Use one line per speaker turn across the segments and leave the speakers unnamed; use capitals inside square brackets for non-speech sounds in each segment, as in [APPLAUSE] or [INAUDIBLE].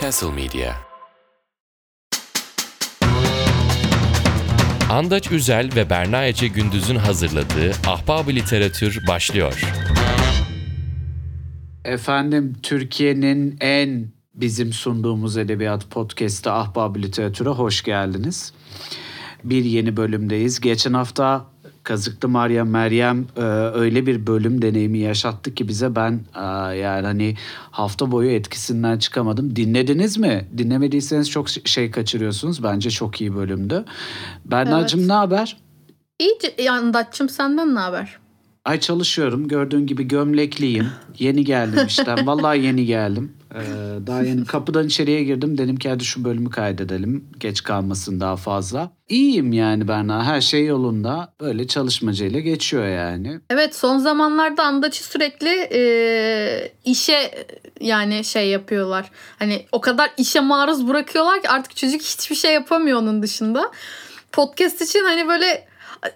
Castle Media Andaç Üzel ve Berna Ece Gündüz'ün hazırladığı Ahbab Literatür başlıyor.
Efendim Türkiye'nin en bizim sunduğumuz edebiyat podcast'ı Ahbab Literatür'e hoş geldiniz. Bir yeni bölümdeyiz. Geçen hafta Kazıklı Meryem Meryem e, öyle bir bölüm deneyimi yaşattı ki bize ben e, yani hani hafta boyu etkisinden çıkamadım. Dinlediniz mi? Dinlemediyseniz çok şey kaçırıyorsunuz. Bence çok iyi bölümdü. Berna'cığım
Evet.
ne haber?
İyi yandaççım senden ne haber?
Ay çalışıyorum. Gördüğün gibi gömlekliyim. Yeni geldim işten. Vallahi yeni geldim. Ee, daha yeni kapıdan içeriye girdim. Dedim ki hadi şu bölümü kaydedelim. Geç kalmasın daha fazla. İyiyim yani Berna. Her şey yolunda. Böyle çalışmacayla geçiyor yani.
Evet son zamanlarda Andaç'ı sürekli e, işe yani şey yapıyorlar. Hani o kadar işe maruz bırakıyorlar ki artık çocuk hiçbir şey yapamıyor onun dışında. Podcast için hani böyle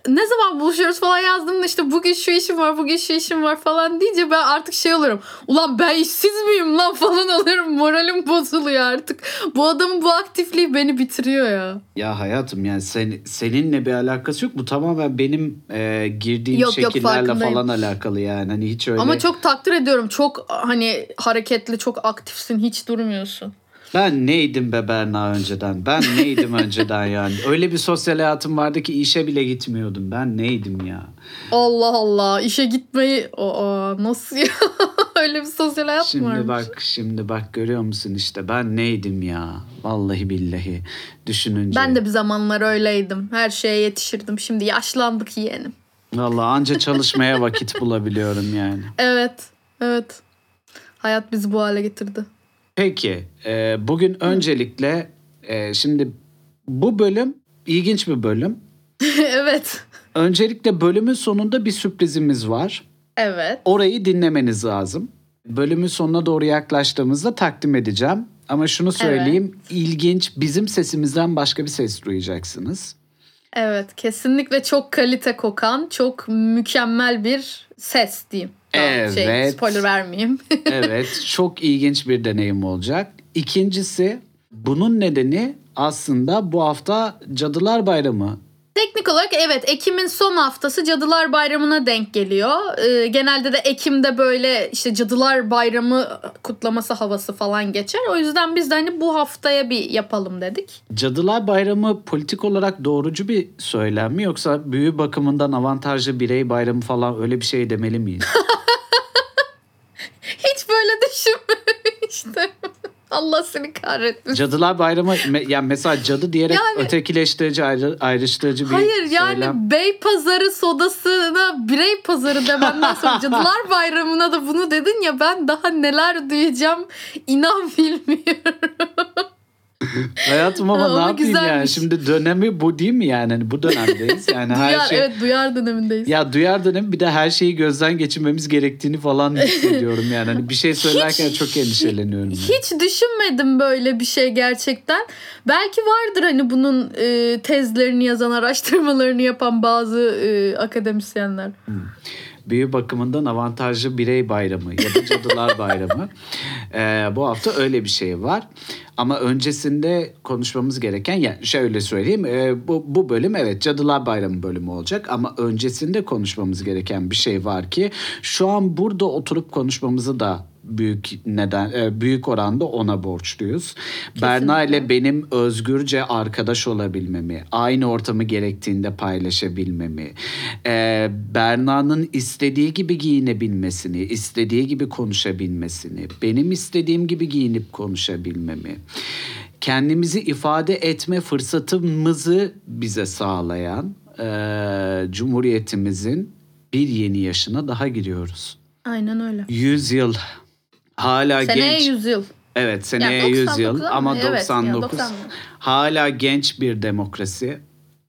ne zaman buluşuyoruz falan yazdığımda işte bugün şu işim var bugün şu işim var falan deyince ben artık şey oluyorum. Ulan ben işsiz miyim lan falan [LAUGHS] oluyorum. Moralim bozuluyor artık. Bu adamın bu aktifliği beni bitiriyor ya.
Ya hayatım yani sen, seninle bir alakası yok. Bu tamamen benim e, girdiğim
Yok, yok,
şekillerle
farkındayım.
falan alakalı yani. Hani hiç öyle.
Ama çok takdir ediyorum. Çok hani hareketli, çok aktifsin. Hiç durmuyorsun.
Ben neydim be Berna önceden? Ben neydim [LAUGHS] önceden yani? Öyle bir sosyal hayatım vardı ki işe bile gitmiyordum. Ben neydim ya?
Allah Allah. işe gitmeyi Aa, nasıl ya? [LAUGHS] Öyle bir sosyal hayat mı
Şimdi
varmış?
bak şimdi bak görüyor musun işte ben neydim ya? Vallahi billahi düşününce.
Ben de bir zamanlar öyleydim. Her şeye yetişirdim. Şimdi yaşlandık yeğenim.
Vallahi anca [LAUGHS] çalışmaya vakit bulabiliyorum yani.
Evet. Evet. Hayat bizi bu hale getirdi.
Peki e, bugün öncelikle e, şimdi bu bölüm ilginç bir bölüm. [LAUGHS]
evet.
Öncelikle bölümün sonunda bir sürprizimiz var.
Evet.
Orayı dinlemeniz lazım. Bölümün sonuna doğru yaklaştığımızda takdim edeceğim. Ama şunu söyleyeyim, ilginç bizim sesimizden başka bir ses duyacaksınız.
Evet. Kesinlikle çok kalite kokan, çok mükemmel bir ses diyeyim. Tamam, Şey,
Evet.
spoiler vermeyeyim. [LAUGHS]
Evet, çok ilginç bir deneyim olacak. İkincisi, bunun nedeni aslında bu hafta Cadılar Bayramı.
Teknik olarak evet Ekim'in son haftası Cadılar Bayramı'na denk geliyor. Ee, genelde de Ekim'de böyle işte Cadılar Bayramı kutlaması havası falan geçer. O yüzden biz de hani bu haftaya bir yapalım dedik.
Cadılar Bayramı politik olarak doğrucu bir söylem mi yoksa büyü bakımından avantajlı birey bayramı falan öyle bir şey demeli miyiz? [LAUGHS]
Hiç böyle düşünmemiştim. Allah seni kahretmesin.
Cadılar Bayramı me- yani mesela cadı diyerek
Yani-
ötekileştirici ayrı, ayrıştırıcı bir
Hayır yani
söylem.
bey pazarı sodasına birey pazarı demenden sonra [LAUGHS] Cadılar Bayramı'na da bunu dedin ya ben daha neler duyacağım inan bilmiyorum. [LAUGHS]
Hayatım ama
Ha,
ne
ama
yapayım yani
güzelmiş.
şimdi dönemi bu değil mi yani Hani bu dönemdeyiz yani her
duyar,
şey
Evet duyar dönemindeyiz.
ya duyar dönem bir de her şeyi gözden geçirmemiz gerektiğini falan [LAUGHS] hissediyorum yani hani bir şey söylerken çok endişeleniyorum. yani.
Hiç düşünmedim böyle bir şey gerçekten. Belki vardır hani bunun e, tezlerini yazan, araştırmalarını yapan bazı e, akademisyenler.
Büyü bakımından avantajlı birey bayramı ya da cadılar bayramı. Ee, bu hafta öyle bir şey var. Ama öncesinde konuşmamız gereken yani şöyle söyleyeyim e, bu, bu bölüm evet cadılar bayramı bölümü olacak ama öncesinde konuşmamız gereken bir şey var ki şu an burada oturup konuşmamızı da büyük neden e, büyük oranda ona borçluyuz. Berna ile benim özgürce arkadaş olabilmemi, aynı ortamı gerektiğinde paylaşabilmemi, e, Berna'nın istediği gibi giyinebilmesini, istediği gibi konuşabilmesini, benim istediğim gibi giyinip konuşabilmemi, kendimizi ifade etme fırsatımızı bize sağlayan e, Cumhuriyetimizin bir yeni yaşına daha giriyoruz.
Aynen öyle.
100 yıl hala
Seneye
genç.
100 yıl.
Evet seneye
Yani
100
99
yıl
ama evet,
99.
yani 90.
Hala genç bir demokrasi.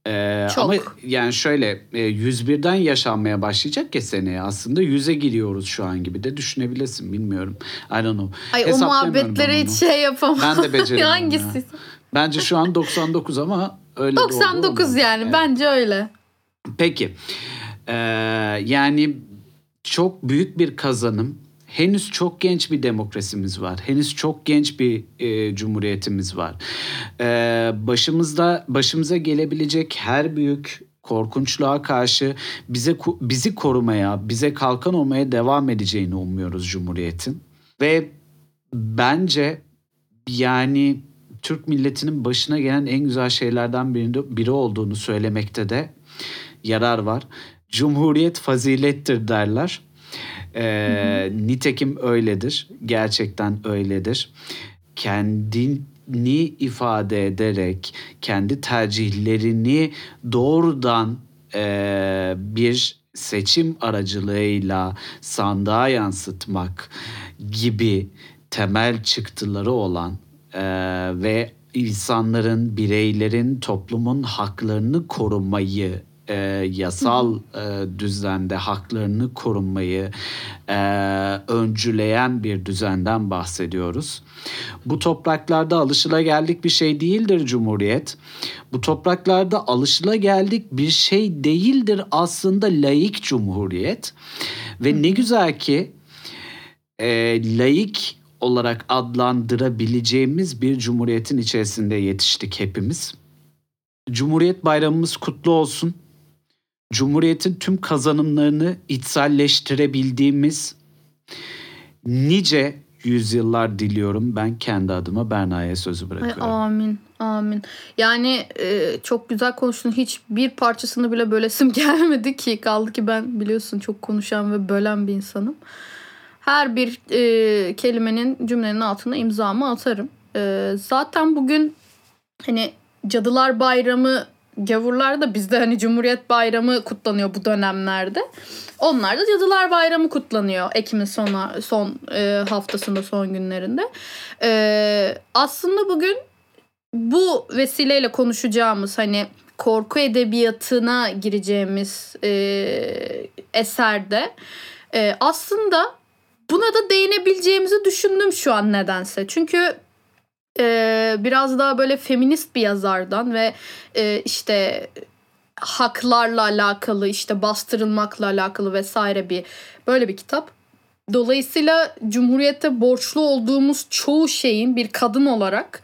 Ee,
Çok.
ama yani şöyle e, 101'den yaşanmaya başlayacak ya seneye aslında 100'e giriyoruz şu an gibi de düşünebilirsin bilmiyorum. I don't know.
Ay o
onu.
hiç şey yapamam.
Ben de [LAUGHS] beceremiyorum
Hangisi?
ya. Bence şu an 99 ama öyle de oldu
99
olmadı.
yani
Evet.
bence öyle.
Peki. Ee, yani çok büyük bir kazanım Henüz çok genç bir demokrasimiz var. Henüz çok genç bir e, cumhuriyetimiz var. E, başımızda başımıza gelebilecek her büyük korkunçluğa karşı bize bizi korumaya, bize kalkan olmaya devam edeceğini umuyoruz cumhuriyetin. Ve bence yani Türk milletinin başına gelen en güzel şeylerden birinde, biri olduğunu söylemekte de yarar var. Cumhuriyet fazilettir derler. Ee, nitekim öyledir. Gerçekten öyledir. Kendini ifade ederek, kendi tercihlerini doğrudan e, bir seçim aracılığıyla sandığa yansıtmak gibi temel çıktıları olan e, ve insanların, bireylerin, toplumun haklarını korumayı e, yasal e, düzende haklarını korunmayı e, öncüleyen bir düzenden bahsediyoruz. Bu topraklarda alışılageldik bir şey değildir Cumhuriyet. Bu topraklarda alışılageldik bir şey değildir aslında laik Cumhuriyet. Ve ne güzel ki e, laik olarak adlandırabileceğimiz bir cumhuriyetin içerisinde yetiştik hepimiz. Cumhuriyet bayramımız kutlu olsun. Cumhuriyetin tüm kazanımlarını içselleştirebildiğimiz nice yüzyıllar diliyorum. Ben kendi adıma Berna'ya sözü bırakıyorum.
Ay, amin, amin. Yani e, çok güzel konuştun. Hiç bir parçasını bile bölesim [LAUGHS] gelmedi ki. Kaldı ki ben biliyorsun çok konuşan ve bölen bir insanım. Her bir e, kelimenin cümlenin altına imzamı atarım. E, zaten bugün hani Cadılar Bayramı gavurlar da bizde hani Cumhuriyet Bayramı kutlanıyor bu dönemlerde. Onlar da Cadılar Bayramı kutlanıyor Ekim'in sona, son e, haftasında son günlerinde. E, aslında bugün bu vesileyle konuşacağımız hani korku edebiyatına gireceğimiz e, eserde e, aslında buna da değinebileceğimizi düşündüm şu an nedense. Çünkü e, biraz daha böyle feminist bir yazardan ve e, işte haklarla alakalı işte bastırılmakla alakalı vesaire bir böyle bir kitap. Dolayısıyla Cumhuriyet'te borçlu olduğumuz çoğu şeyin bir kadın olarak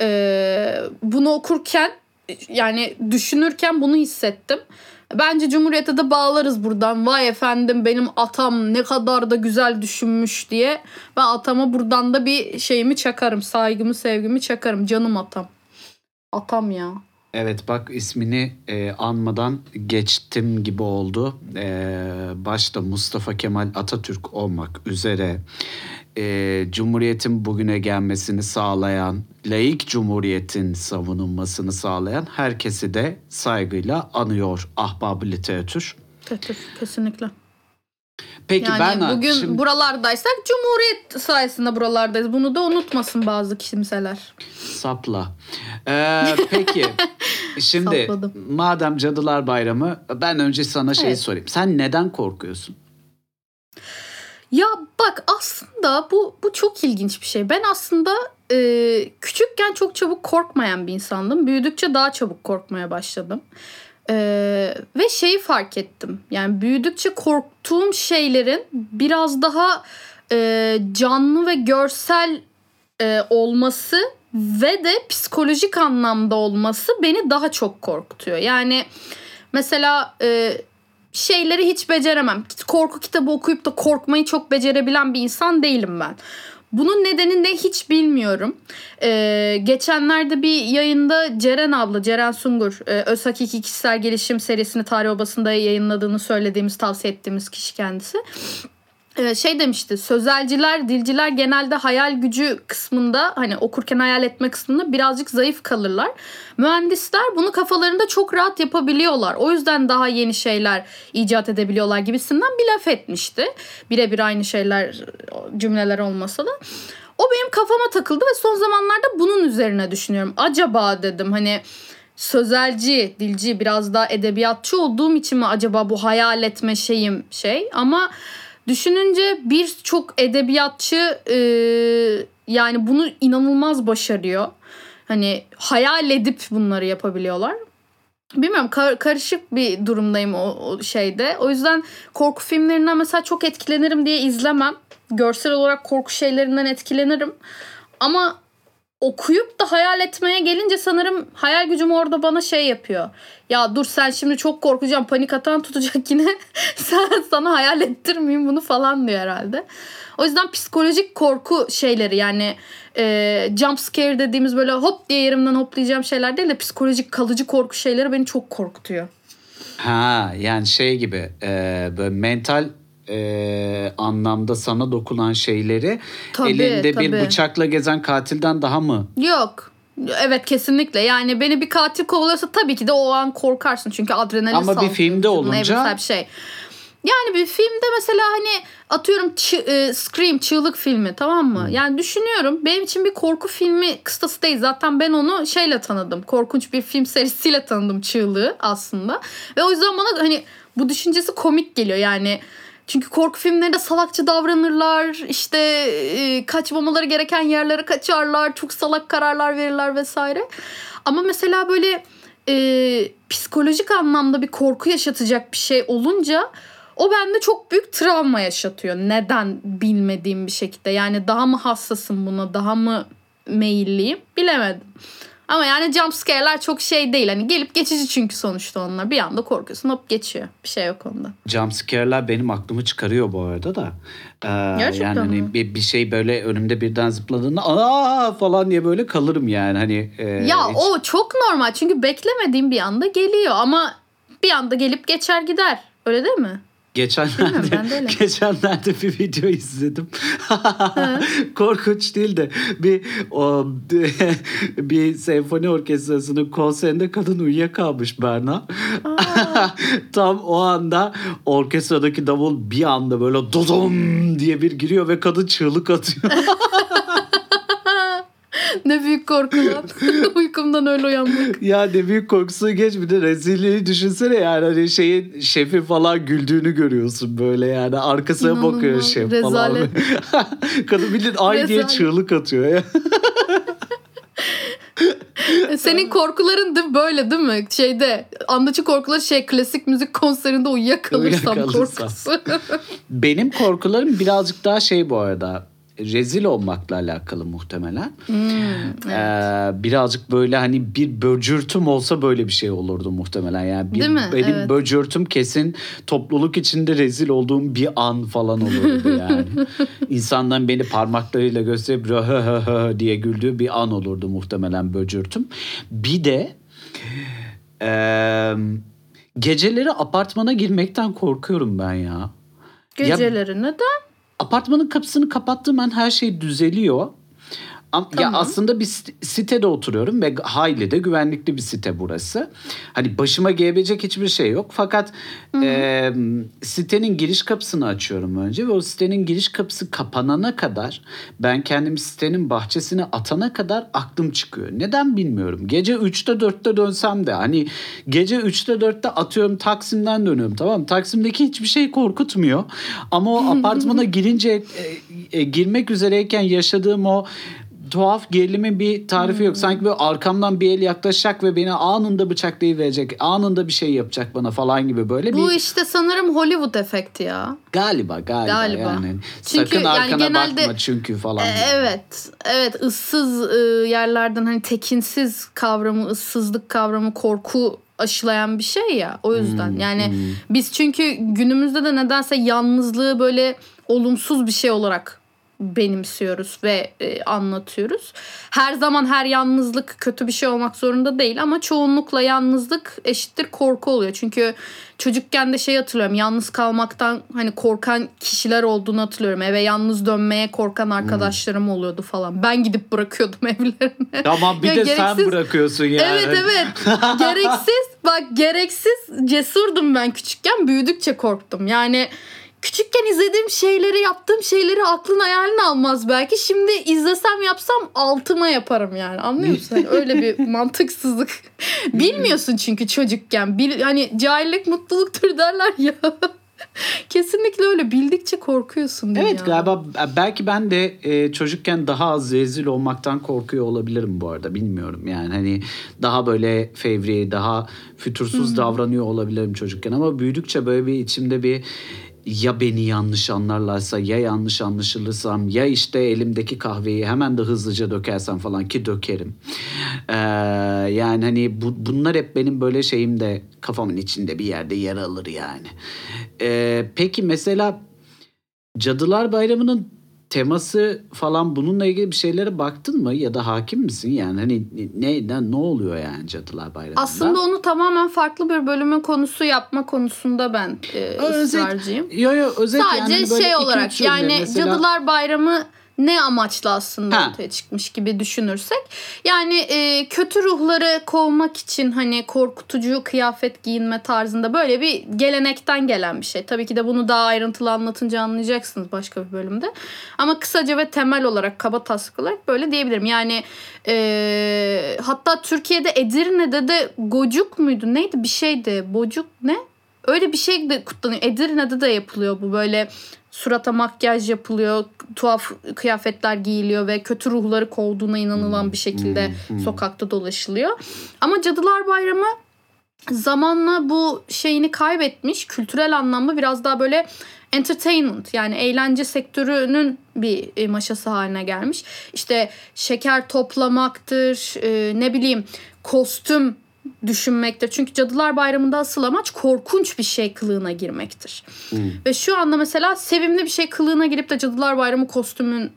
e, bunu okurken yani düşünürken bunu hissettim. Bence Cumhuriyet'e de bağlarız buradan. Vay efendim benim atam ne kadar da güzel düşünmüş diye. Ben atama buradan da bir şeyimi çakarım. Saygımı sevgimi çakarım. Canım atam. Atam ya.
Evet bak ismini e, anmadan geçtim gibi oldu. E, başta Mustafa Kemal Atatürk olmak üzere e, Cumhuriyet'in bugüne gelmesini sağlayan, laik Cumhuriyet'in savunulmasını sağlayan herkesi de saygıyla anıyor ahbab literatür.
Evet, kesinlikle.
Peki
yani
ben
bugün
şimdi...
buralardaysak Cumhuriyet sayesinde buralardayız. Bunu da unutmasın bazı kimseler.
Sapla. Ee, peki [LAUGHS] şimdi Sapladım. madem Cadılar Bayramı ben önce sana şey evet. sorayım. Sen neden korkuyorsun?
Ya bak aslında bu bu çok ilginç bir şey. Ben aslında e, küçükken çok çabuk korkmayan bir insandım. Büyüdükçe daha çabuk korkmaya başladım. E, ve şeyi fark ettim. Yani büyüdükçe korktuğum şeylerin biraz daha e, canlı ve görsel e, olması ve de psikolojik anlamda olması beni daha çok korkutuyor. Yani mesela e, şeyleri hiç beceremem. Korku kitabı okuyup da korkmayı çok becerebilen bir insan değilim ben. Bunun nedenini de hiç bilmiyorum. Ee, geçenlerde bir yayında Ceren abla, Ceren Sungur, e, Öz Hakiki Kişisel Gelişim serisini Tarih Obası'nda yayınladığını söylediğimiz, tavsiye ettiğimiz kişi kendisi. Ee, şey demişti sözelciler dilciler genelde hayal gücü kısmında hani okurken hayal etme kısmında birazcık zayıf kalırlar. Mühendisler bunu kafalarında çok rahat yapabiliyorlar. O yüzden daha yeni şeyler icat edebiliyorlar gibisinden bir laf etmişti. Birebir aynı şeyler cümleler olmasa da. O benim kafama takıldı ve son zamanlarda bunun üzerine düşünüyorum. Acaba dedim hani sözelci, dilci biraz daha edebiyatçı olduğum için mi acaba bu hayal etme şeyim şey ama Düşününce birçok edebiyatçı e, yani bunu inanılmaz başarıyor. Hani hayal edip bunları yapabiliyorlar. Bilmiyorum kar- karışık bir durumdayım o, o şeyde. O yüzden korku filmlerinden mesela çok etkilenirim diye izlemem. görsel olarak korku şeylerinden etkilenirim. Ama okuyup da hayal etmeye gelince sanırım hayal gücüm orada bana şey yapıyor. Ya dur sen şimdi çok korkacaksın panik atan tutacak yine. [LAUGHS] sen sana hayal ettirmeyeyim bunu falan diyor herhalde. O yüzden psikolojik korku şeyleri yani e, jump scare dediğimiz böyle hop diye yerimden hoplayacağım şeyler değil de psikolojik kalıcı korku şeyleri beni çok korkutuyor.
Ha yani şey gibi e, böyle mental e, anlamda sana dokunan şeyleri
Tabii,
elinde bir
tabii.
bıçakla gezen katilden daha mı?
Yok. Evet kesinlikle. Yani beni bir katil kovalıyorsa tabii ki de o an korkarsın. Çünkü adrenalin
Ama bir filmde olunca-
bir şey. Yani bir filmde mesela hani atıyorum çı- e, Scream çığlık filmi tamam mı? Yani düşünüyorum benim için bir korku filmi kıstası değil. Zaten ben onu şeyle tanıdım. Korkunç bir film serisiyle tanıdım çığlığı aslında. Ve o yüzden bana hani bu düşüncesi komik geliyor yani. Çünkü korku filmlerinde salakça davranırlar. işte e, kaçmamaları gereken yerlere kaçarlar. Çok salak kararlar verirler vesaire. Ama mesela böyle e, psikolojik anlamda bir korku yaşatacak bir şey olunca o bende çok büyük travma yaşatıyor. Neden bilmediğim bir şekilde. Yani daha mı hassasım buna, daha mı meyilliyim bilemedim. Ama yani jump scare'ler çok şey değil. Hani gelip geçici çünkü sonuçta onlar. Bir anda korkuyorsun hop geçiyor. Bir şey yok onda.
Jump scare'ler benim aklımı çıkarıyor bu arada da. Ee,
Gerçekten
yani hani
mi?
bir, bir şey böyle önümde birden zıpladığında aa falan diye böyle kalırım yani hani. e,
Ya
hiç-
o çok normal çünkü beklemediğim bir anda geliyor ama bir anda gelip geçer gider. Öyle değil mi?
Geçenlerde, geçenlerde bir video izledim. [LAUGHS] Korkunç değil de bir o, [LAUGHS] bir senfoni orkestrasının konserinde kadın uyuyakalmış Berna. [LAUGHS] Tam o anda orkestradaki davul bir anda böyle dodum diye bir giriyor ve kadın çığlık atıyor. [LAUGHS]
Ne büyük korku lan. [LAUGHS] Uykumdan öyle uyanmak.
ya ne büyük korkusu geç bir de rezilliği düşünsene yani hani şeyin şefi falan güldüğünü görüyorsun böyle yani arkasına
İnanılmaz.
bakıyor şef falan.
Rezalet. [LAUGHS]
Kadın bildiğin ay diye çığlık atıyor ya.
Senin korkuların da böyle değil mi? Şeyde andaçı korkuları şey klasik müzik konserinde Uyuyakalırsam. korkusu.
Benim korkularım birazcık daha şey bu arada rezil olmakla alakalı muhtemelen.
Hmm,
Ee, birazcık böyle hani bir böcürtüm olsa böyle bir şey olurdu muhtemelen. Yani bir,
Değil mi?
benim
Evet.
böcürtüm kesin topluluk içinde rezil olduğum bir an falan olurdu [LAUGHS] yani. İnsanların beni parmaklarıyla gösterip "Rö hı hı hı" diye güldüğü bir an olurdu muhtemelen böcürtüm. Bir de eee, geceleri apartmana girmekten korkuyorum ben ya.
Geceleri neden?
Apartmanın kapısını kapattığım an her şey düzeliyor. Am- Ya
Tamam.
aslında bir sit- sitede oturuyorum ve hayli de güvenlikli bir site burası. Hani başıma gelebilecek hiçbir şey yok. Fakat e, sitenin giriş kapısını açıyorum önce ve o sitenin giriş kapısı kapanana kadar ben kendimi sitenin bahçesine atana kadar aklım çıkıyor. Neden bilmiyorum. Gece 3'te 4'te dönsem de hani gece 3'te 4'te atıyorum Taksim'den dönüyorum tamam? Taksim'deki hiçbir şey korkutmuyor. Ama o [LAUGHS] apartmana girince e, e, girmek üzereyken yaşadığım o tuhaf gerilimin bir tarifi yok. Sanki böyle arkamdan bir el yaklaşacak ve beni anında bıçaklayıverecek. Anında bir şey yapacak bana falan gibi böyle
Bu
bir
işte sanırım Hollywood efekti ya.
galiba galiba,
Galiba.
yani.
Çünkü
Sakın
yani
arkana
genelde-
bakma çünkü falan.
E. Evet. Evet ıssız e, yerlerden hani tekinsiz kavramı, ıssızlık kavramı, korku aşılayan bir şey ya. O yüzden.
Hmm,
yani biz çünkü günümüzde de nedense yalnızlığı böyle olumsuz bir şey olarak benimsiyoruz ve e, anlatıyoruz. Her zaman her yalnızlık kötü bir şey olmak zorunda değil ama çoğunlukla yalnızlık eşittir korku oluyor. Çünkü çocukken de şey hatırlıyorum yalnız kalmaktan hani korkan kişiler olduğunu hatırlıyorum. Eve yalnız dönmeye korkan arkadaşlarım oluyordu falan. Ben gidip bırakıyordum [LAUGHS] evlerine.
Tamam bir
Ya
de sen
gereksiz-
bırakıyorsun yani.
Evet evet. gereksiz bak gereksiz cesurdum ben küçükken büyüdükçe korktum. Yani küçükken izlediğim şeyleri yaptığım şeyleri aklın hayalini almaz belki. Şimdi izlesem yapsam altıma yaparım yani anlıyor musun? Hani öyle bir [LAUGHS] mantıksızlık. Bilmiyorsun çünkü çocukken. Bil, hani cahillik mutluluktur derler ya. [LAUGHS] Kesinlikle öyle. Bildikçe korkuyorsun
Evet
dünyada.
galiba belki ben de e, çocukken daha az rezil olmaktan korkuyor olabilirim bu arada bilmiyorum yani hani daha böyle fevri daha fütursuz davranıyor olabilirim çocukken ama büyüdükçe böyle bir içimde bir ya beni yanlış anlarlarsa ya yanlış anlaşılırsam ya işte elimdeki kahveyi hemen de hızlıca dökersem falan ki dökerim. Ee, yani hani bu, bunlar hep benim böyle şeyimde kafamın içinde bir yerde yer alır yani. Ee, peki mesela Cadılar Bayramı'nın teması falan bununla ilgili bir şeylere baktın mı ya da hakim misin yani hani ne ne, ne oluyor yani Cadılar Bayramı'nda?
Aslında onu tamamen farklı bir bölümün konusu yapma konusunda ben e,
Özet-
ısrarcıyım.
Yo yo özet
Sadece
yani böyle
şey olarak yani
mesela-
Cadılar Bayramı ne amaçla aslında
Ha.
ortaya çıkmış gibi düşünürsek. Yani e, kötü ruhları kovmak için hani korkutucu kıyafet giyinme tarzında böyle bir gelenekten gelen bir şey. Tabii ki de bunu daha ayrıntılı anlatınca anlayacaksınız başka bir bölümde. Ama kısaca ve temel olarak kaba taslak olarak böyle diyebilirim. Yani e, hatta Türkiye'de Edirne'de de gocuk muydu neydi bir şeydi bocuk ne? Öyle bir şey de kutlanıyor. Edirne'de de yapılıyor bu böyle surata makyaj yapılıyor, tuhaf kıyafetler giyiliyor ve kötü ruhları kovduğuna inanılan bir şekilde sokakta dolaşılıyor. Ama Cadılar Bayramı zamanla bu şeyini kaybetmiş. Kültürel anlamda biraz daha böyle entertainment yani eğlence sektörünün bir e, maşası haline gelmiş. İşte şeker toplamaktır, e, ne bileyim kostüm düşünmektir. Çünkü Cadılar Bayramı'nda asıl amaç korkunç bir şey kılığına girmektir. Ve şu anda mesela sevimli bir şey kılığına girip de Cadılar Bayramı kostümün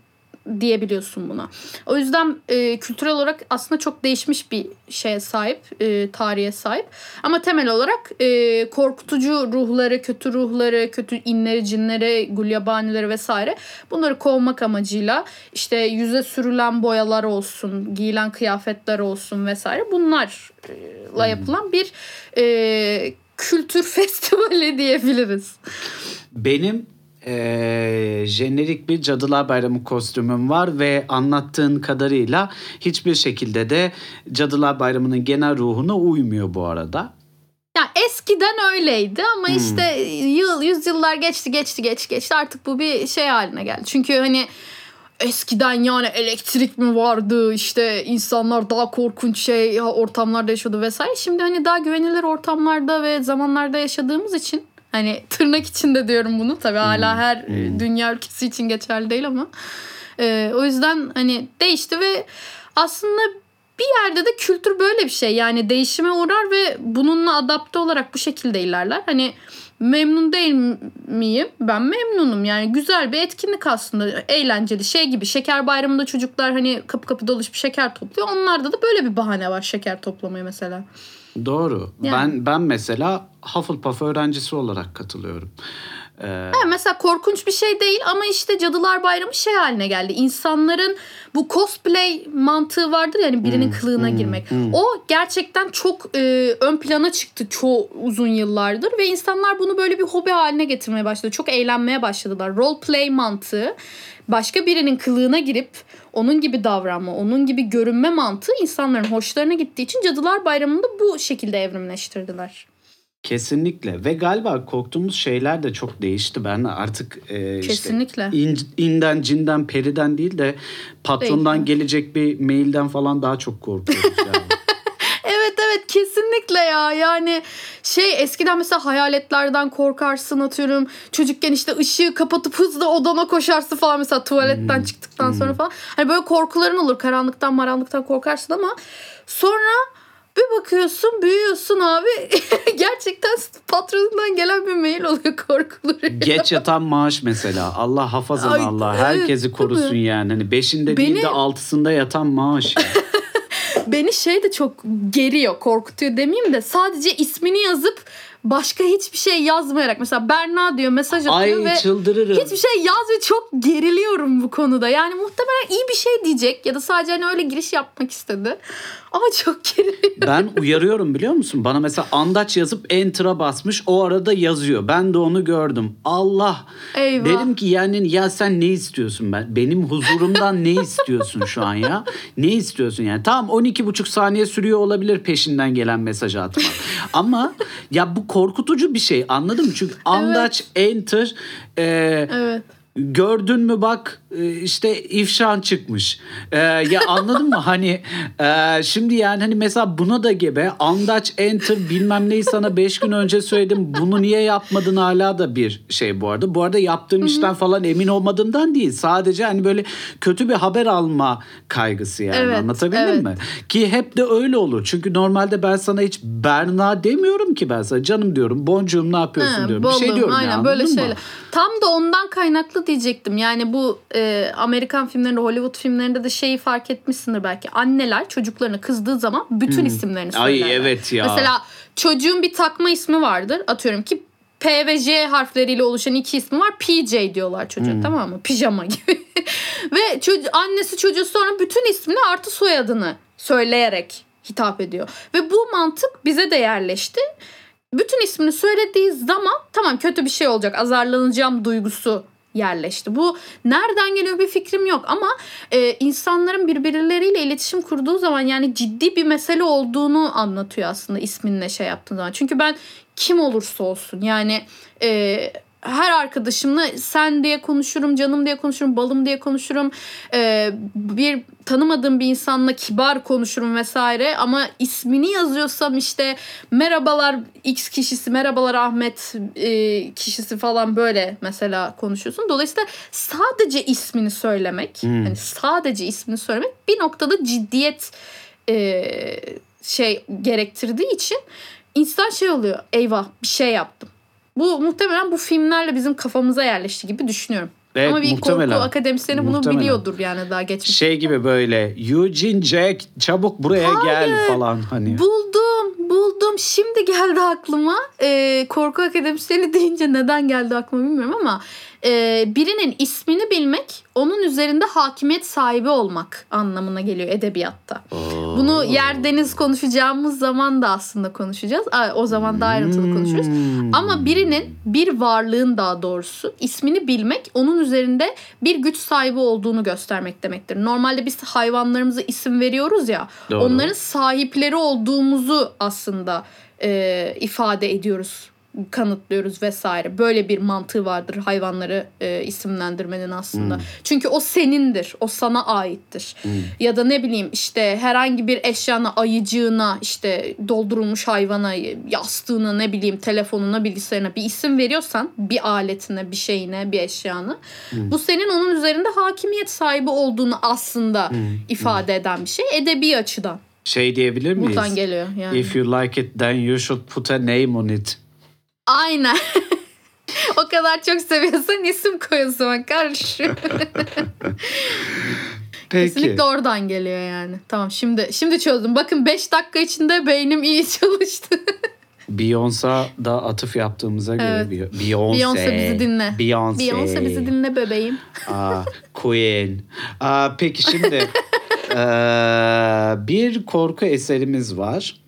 diyebiliyorsun buna. O yüzden e, kültürel olarak aslında çok değişmiş bir şeye sahip, e, tarihe sahip. Ama temel olarak e, korkutucu ruhları, kötü ruhları, kötü inleri, cinleri, gulyabanileri vesaire bunları kovmak amacıyla işte yüze sürülen boyalar olsun, giyilen kıyafetler olsun vesaire bunlarla yapılan bir e, kültür [LAUGHS] festivali diyebiliriz.
Benim eee jenerik bir Cadılar Bayramı kostümüm var ve anlattığın kadarıyla hiçbir şekilde de Cadılar Bayramı'nın genel ruhuna uymuyor bu arada.
Ya eskiden öyleydi ama
Hmm.
işte yıl yüzyıllar geçti geçti geçti geçti artık bu bir şey haline geldi. Çünkü hani eskiden yani elektrik mi vardı işte insanlar daha korkunç şey ortamlarda yaşıyordu vesaire. Şimdi hani daha güvenilir ortamlarda ve zamanlarda yaşadığımız için hani tırnak içinde diyorum bunu tabii
Hmm.
hala her e, dünya ülkesi için geçerli değil ama e, o yüzden hani değişti ve aslında bir yerde de kültür böyle bir şey. Yani değişime uğrar ve bununla adapte olarak bu şekilde ilerler. Hani memnun değil miyim? Ben memnunum. Yani güzel bir etkinlik aslında. Eğlenceli şey gibi. Şeker bayramında çocuklar hani kapı kapı dolaşıp şeker topluyor. Onlarda da böyle bir bahane var şeker toplamaya mesela.
Doğru.
Yani.
Ben ben mesela Hufflepuff öğrencisi olarak katılıyorum. Ee,
Ha, mesela korkunç bir şey değil ama işte Cadılar Bayramı şey haline geldi. İnsanların bu cosplay mantığı vardır yani birinin kılığına girmek. O gerçekten çok e, ön plana çıktı çoğu uzun yıllardır ve insanlar bunu böyle bir hobi haline getirmeye başladı. Çok eğlenmeye başladılar. Role play mantığı başka birinin kılığına girip onun gibi davranma, onun gibi görünme mantığı insanların hoşlarına gittiği için Cadılar Bayramı'nı da bu şekilde evrimleştirdiler.
Kesinlikle. Ve galiba korktuğumuz şeyler de çok değişti. Ben artık e, işte
Kesinlikle.
in- inden, cinden, periden değil de patrondan
Değil.
gelecek bir mailden falan daha çok korkuyoruz yani. [LAUGHS]
Evet evet. Kesinlikle ya. Yani şey eskiden mesela hayaletlerden korkarsın atıyorum. Çocukken işte ışığı kapatıp hızlı odana koşarsın falan. Mesela tuvaletten çıktıktan sonra falan. Hani böyle korkuların olur. Karanlıktan maranlıktan korkarsın ama sonra bir bakıyorsun büyüyorsun abi [LAUGHS] gerçekten patronundan gelen bir mail oluyor korkuları.
Geç yatan maaş mesela. Allah hafazan
Ay,
Allah.
evet,
Herkesi korusun yani. Hani beşinde değil
Beni-
de altısında yatan maaş. [LAUGHS]
Beni şey de çok geriyor, korkutuyor demeyeyim de sadece ismini yazıp başka hiçbir şey yazmayarak mesela Berna diyor mesaj atıyor
Ay
ve
çıldırırım.
hiçbir şey yazmıyor. Çok geriliyorum bu konuda. Yani muhtemelen iyi bir şey diyecek ya da sadece hani öyle giriş yapmak istedi. Ama çok [LAUGHS] geriliyorum.
Ben uyarıyorum biliyor musun? Bana mesela andaç yazıp enter'a basmış o arada yazıyor. Ben de onu gördüm. Allah.
Eyvah.
Dedim ki yani ya sen ne istiyorsun ben? Benim huzurumdan ne istiyorsun şu an ya? Ne istiyorsun yani? Tamam 12 buçuk saniye sürüyor olabilir peşinden gelen mesajı atmak. Ama ya bu korkutucu bir şey anladın mı? Çünkü [LAUGHS] andaç enter e,
Evet.
gördün mü bak işte ifşan çıkmış. Ee, ya anladın mı? [LAUGHS] Hani e, şimdi yani hani mesela buna da gebe andaç enter bilmem neyi sana 5 gün önce söyledim. Bunu niye yapmadın hala da bir şey bu arada. Bu arada yaptığım işten falan emin olmadığımdan değil. Sadece hani böyle kötü bir haber alma kaygısı yani.
Evet,
Anlatabildim
evet.
mi? Ki hep de öyle olur. Çünkü normalde ben sana hiç Berna demiyorum ki ben sana. Canım diyorum. Boncuğum ne yapıyorsun
Ha,
diyorum. Bir şey diyorum
aynen
ya.
böyle
mı?
şeyler. Tam da ondan kaynaklı diyecektim. Yani bu e, Amerikan filmlerinde, Hollywood filmlerinde de şeyi fark etmişsindir belki. Anneler çocuklarına kızdığı zaman bütün isimlerini
Hmm. Ay,
söylerler.
evet ya.
Mesela çocuğun bir takma ismi vardır. Atıyorum ki P ve J harfleriyle oluşan iki ismi var. PJ diyorlar çocuğa
Hmm.
tamam mı? Pijama gibi. [LAUGHS] ve çocuğu, annesi çocuğu sonra bütün ismini artı soyadını söyleyerek hitap ediyor. Ve bu mantık bize de yerleşti bütün ismini söylediği zaman tamam kötü bir şey olacak azarlanacağım duygusu yerleşti. Bu nereden geliyor bir fikrim yok ama e, insanların birbirleriyle iletişim kurduğu zaman yani ciddi bir mesele olduğunu anlatıyor aslında isminle şey yaptığın zaman. Çünkü ben kim olursa olsun yani e, her arkadaşımla sen diye konuşurum, canım diye konuşurum, balım diye konuşurum. E, bir tanımadığım bir insanla kibar konuşurum vesaire ama ismini yazıyorsam işte merhabalar X kişisi, merhabalar Ahmet e, kişisi falan böyle mesela konuşuyorsun. Dolayısıyla sadece ismini söylemek, hani sadece ismini söylemek bir noktada ciddiyet e, şey gerektirdiği için insan şey oluyor. Eyvah bir şey yaptım. Bu muhtemelen bu filmlerle bizim kafamıza yerleşti gibi düşünüyorum.
Evet,
Ama bir
muhtemelen.
korku akademisyeni bunu
Muhtemelen.
biliyordur yani daha geçmiş.
Şey gibi böyle Eugene Jack çabuk buraya gel falan hani.
Buldum, buldum. Şimdi geldi aklıma. Ee, korku akademisyeni deyince neden geldi aklıma bilmiyorum ama e, birinin ismini bilmek, onun üzerinde hakimiyet sahibi olmak anlamına geliyor edebiyatta. Bunu yer deniz konuşacağımız zaman da aslında konuşacağız. Aa, O zaman daha ayrıntılı konuşuruz.
Hmm.
Ama birinin bir varlığın daha doğrusu ismini bilmek onun üzerinde bir güç sahibi olduğunu göstermek demektir. Normalde biz hayvanlarımıza isim veriyoruz ya
Doğru.
onların sahipleri olduğumuzu aslında e, ifade ediyoruz kanıtlıyoruz vesaire. Böyle bir mantığı vardır hayvanları e, isimlendirmenin aslında. Çünkü o senindir. O sana aittir. Ya da ne bileyim işte herhangi bir eşyana, ayıcığına, işte doldurulmuş hayvana, yastığına, ne bileyim telefonuna, bilgisayarına bir isim veriyorsan bir aletine, bir şeyine, bir eşyana bu senin onun üzerinde hakimiyet sahibi olduğunu aslında ifade eden bir şey. Edebi açıdan.
Şey diyebilir miyiz?
Buradan geliyor yani.
If you like it then you should put a name on it.
Aynen. [LAUGHS] o kadar çok seviyorsan isim koy o zaman karşı. [LAUGHS]
Peki.
Kesinlikle oradan geliyor yani. Tamam şimdi şimdi çözdüm. Bakın 5 dakika içinde beynim iyi [LAUGHS] çalıştı.
Beyoncé da atıf yaptığımıza göre
Evet.
Beyoncé. Beyoncé.
Bizi dinle.
Beyoncé.
Beyoncé bizi dinle bebeğim.
Aa, Queen. Aa, peki şimdi eee, bir korku eserimiz var.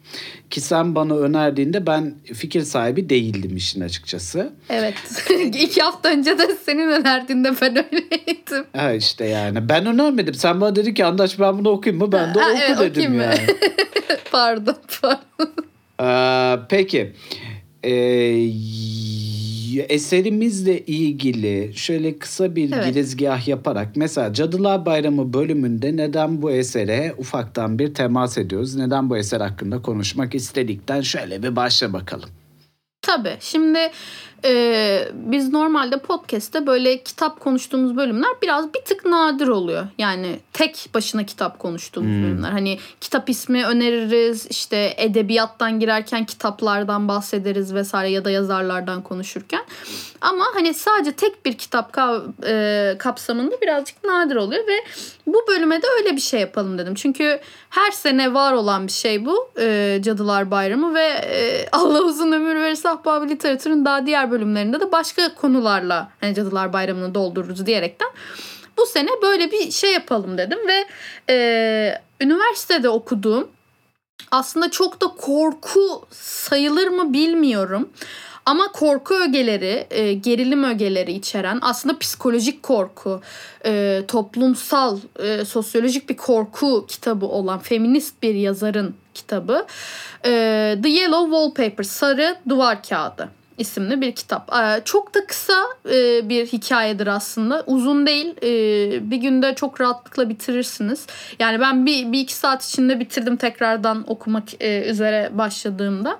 Ki sen bana önerdiğinde ben fikir sahibi değildim işin açıkçası.
Evet. [LAUGHS] İki hafta önce de senin önerdiğinde ben öyleydim.
Ha işte yani ben önermedim. Sen bana dedin ki Andaç ben bunu okuyayım mı? Ben de
Ha,
oku
evet,
dedim yani. [LAUGHS]
pardon pardon.
Ee, peki. Ee, eserimizle ilgili şöyle kısa bir
Evet.
girizgah yaparak mesela Cadılar Bayramı bölümünde neden bu esere ufaktan bir temas ediyoruz? Neden bu eser hakkında konuşmak istedikten şöyle bir başla bakalım.
Tabii. Şimdi e, biz normalde podcast'te böyle kitap konuştuğumuz bölümler biraz bir tık nadir oluyor. Yani tek başına kitap konuştuğumuz bölümler. Hani kitap ismi öneririz, işte edebiyattan girerken kitaplardan bahsederiz vesaire ya da yazarlardan konuşurken. Ama hani sadece tek bir kitap ka- e, kapsamında birazcık nadir oluyor ve bu bölüme de öyle bir şey yapalım dedim. Çünkü her sene var olan bir şey bu e, Cadılar Bayramı ve e, [LAUGHS] Allah uzun ömür verirse Ahbab Literatür'ün daha diğer bölümlerinde de başka konularla hani Cadılar Bayramı'nı doldururuz diyerekten bu sene böyle bir şey yapalım dedim ve e, üniversitede okuduğum aslında çok da korku sayılır mı bilmiyorum. Ama korku ögeleri, e, gerilim ögeleri içeren aslında psikolojik korku, e, toplumsal, e, sosyolojik bir korku kitabı olan feminist bir yazarın kitabı. E, The Yellow Wallpaper, Sarı Duvar Kağıdı. İsimli bir kitap. Ee, çok da kısa e, bir hikayedir aslında. Uzun değil. Ee, bir günde çok rahatlıkla bitirirsiniz. Yani ben bir, bir iki saat içinde bitirdim tekrardan okumak e, üzere başladığımda.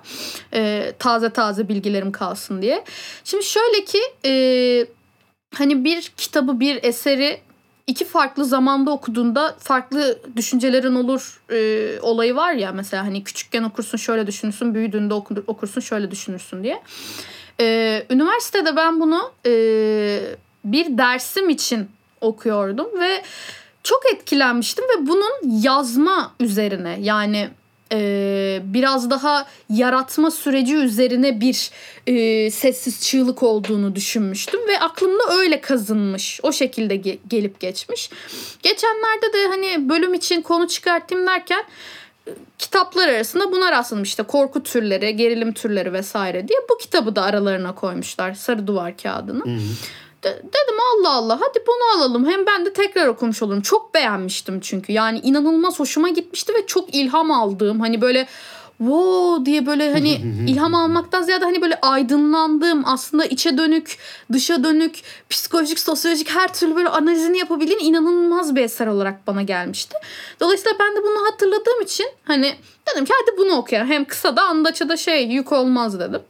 Ee, taze taze bilgilerim kalsın diye. Şimdi şöyle ki e, hani bir kitabı bir eseri iki farklı zamanda okuduğunda farklı düşüncelerin olur e, olayı var ya mesela hani küçükken okursun şöyle düşünürsün büyüdüğünde okur, okursun şöyle düşünürsün diye. E, üniversitede ben bunu e, bir dersim için okuyordum ve çok etkilenmiştim ve bunun yazma üzerine yani e, biraz daha yaratma süreci üzerine bir e, sessiz çığlık olduğunu düşünmüştüm ve aklımda öyle kazınmış. O şekilde ge- gelip geçmiş. Geçenlerde de hani bölüm için konu çıkarttım derken kitaplar arasında buna rastladım işte korku türleri, gerilim türleri vesaire diye. Bu kitabı da aralarına koymuşlar sarı duvar kağıdını.
Hı hı.
De- dedim Allah Allah hadi bunu alalım. Hem ben de tekrar okumuş olurum. Çok beğenmiştim çünkü. Yani inanılmaz hoşuma gitmişti ve çok ilham aldığım hani böyle wow diye böyle hani [LAUGHS] [LAUGHS] ilham almaktan ziyade hani böyle aydınlandığım aslında içe dönük, dışa dönük, psikolojik, sosyolojik her türlü böyle analizini yapabildiğin inanılmaz bir eser olarak bana gelmişti. Dolayısıyla ben de bunu hatırladığım için hani dedim ki hadi bunu okuyalım. Hem kısa da andaça da şey yük olmaz dedim.